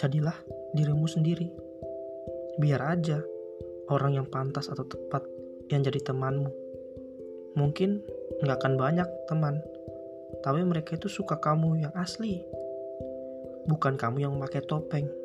jadilah dirimu sendiri. Biar aja orang yang pantas atau tepat yang jadi temanmu. Mungkin nggak akan banyak teman, tapi mereka itu suka kamu yang asli, bukan kamu yang memakai topeng.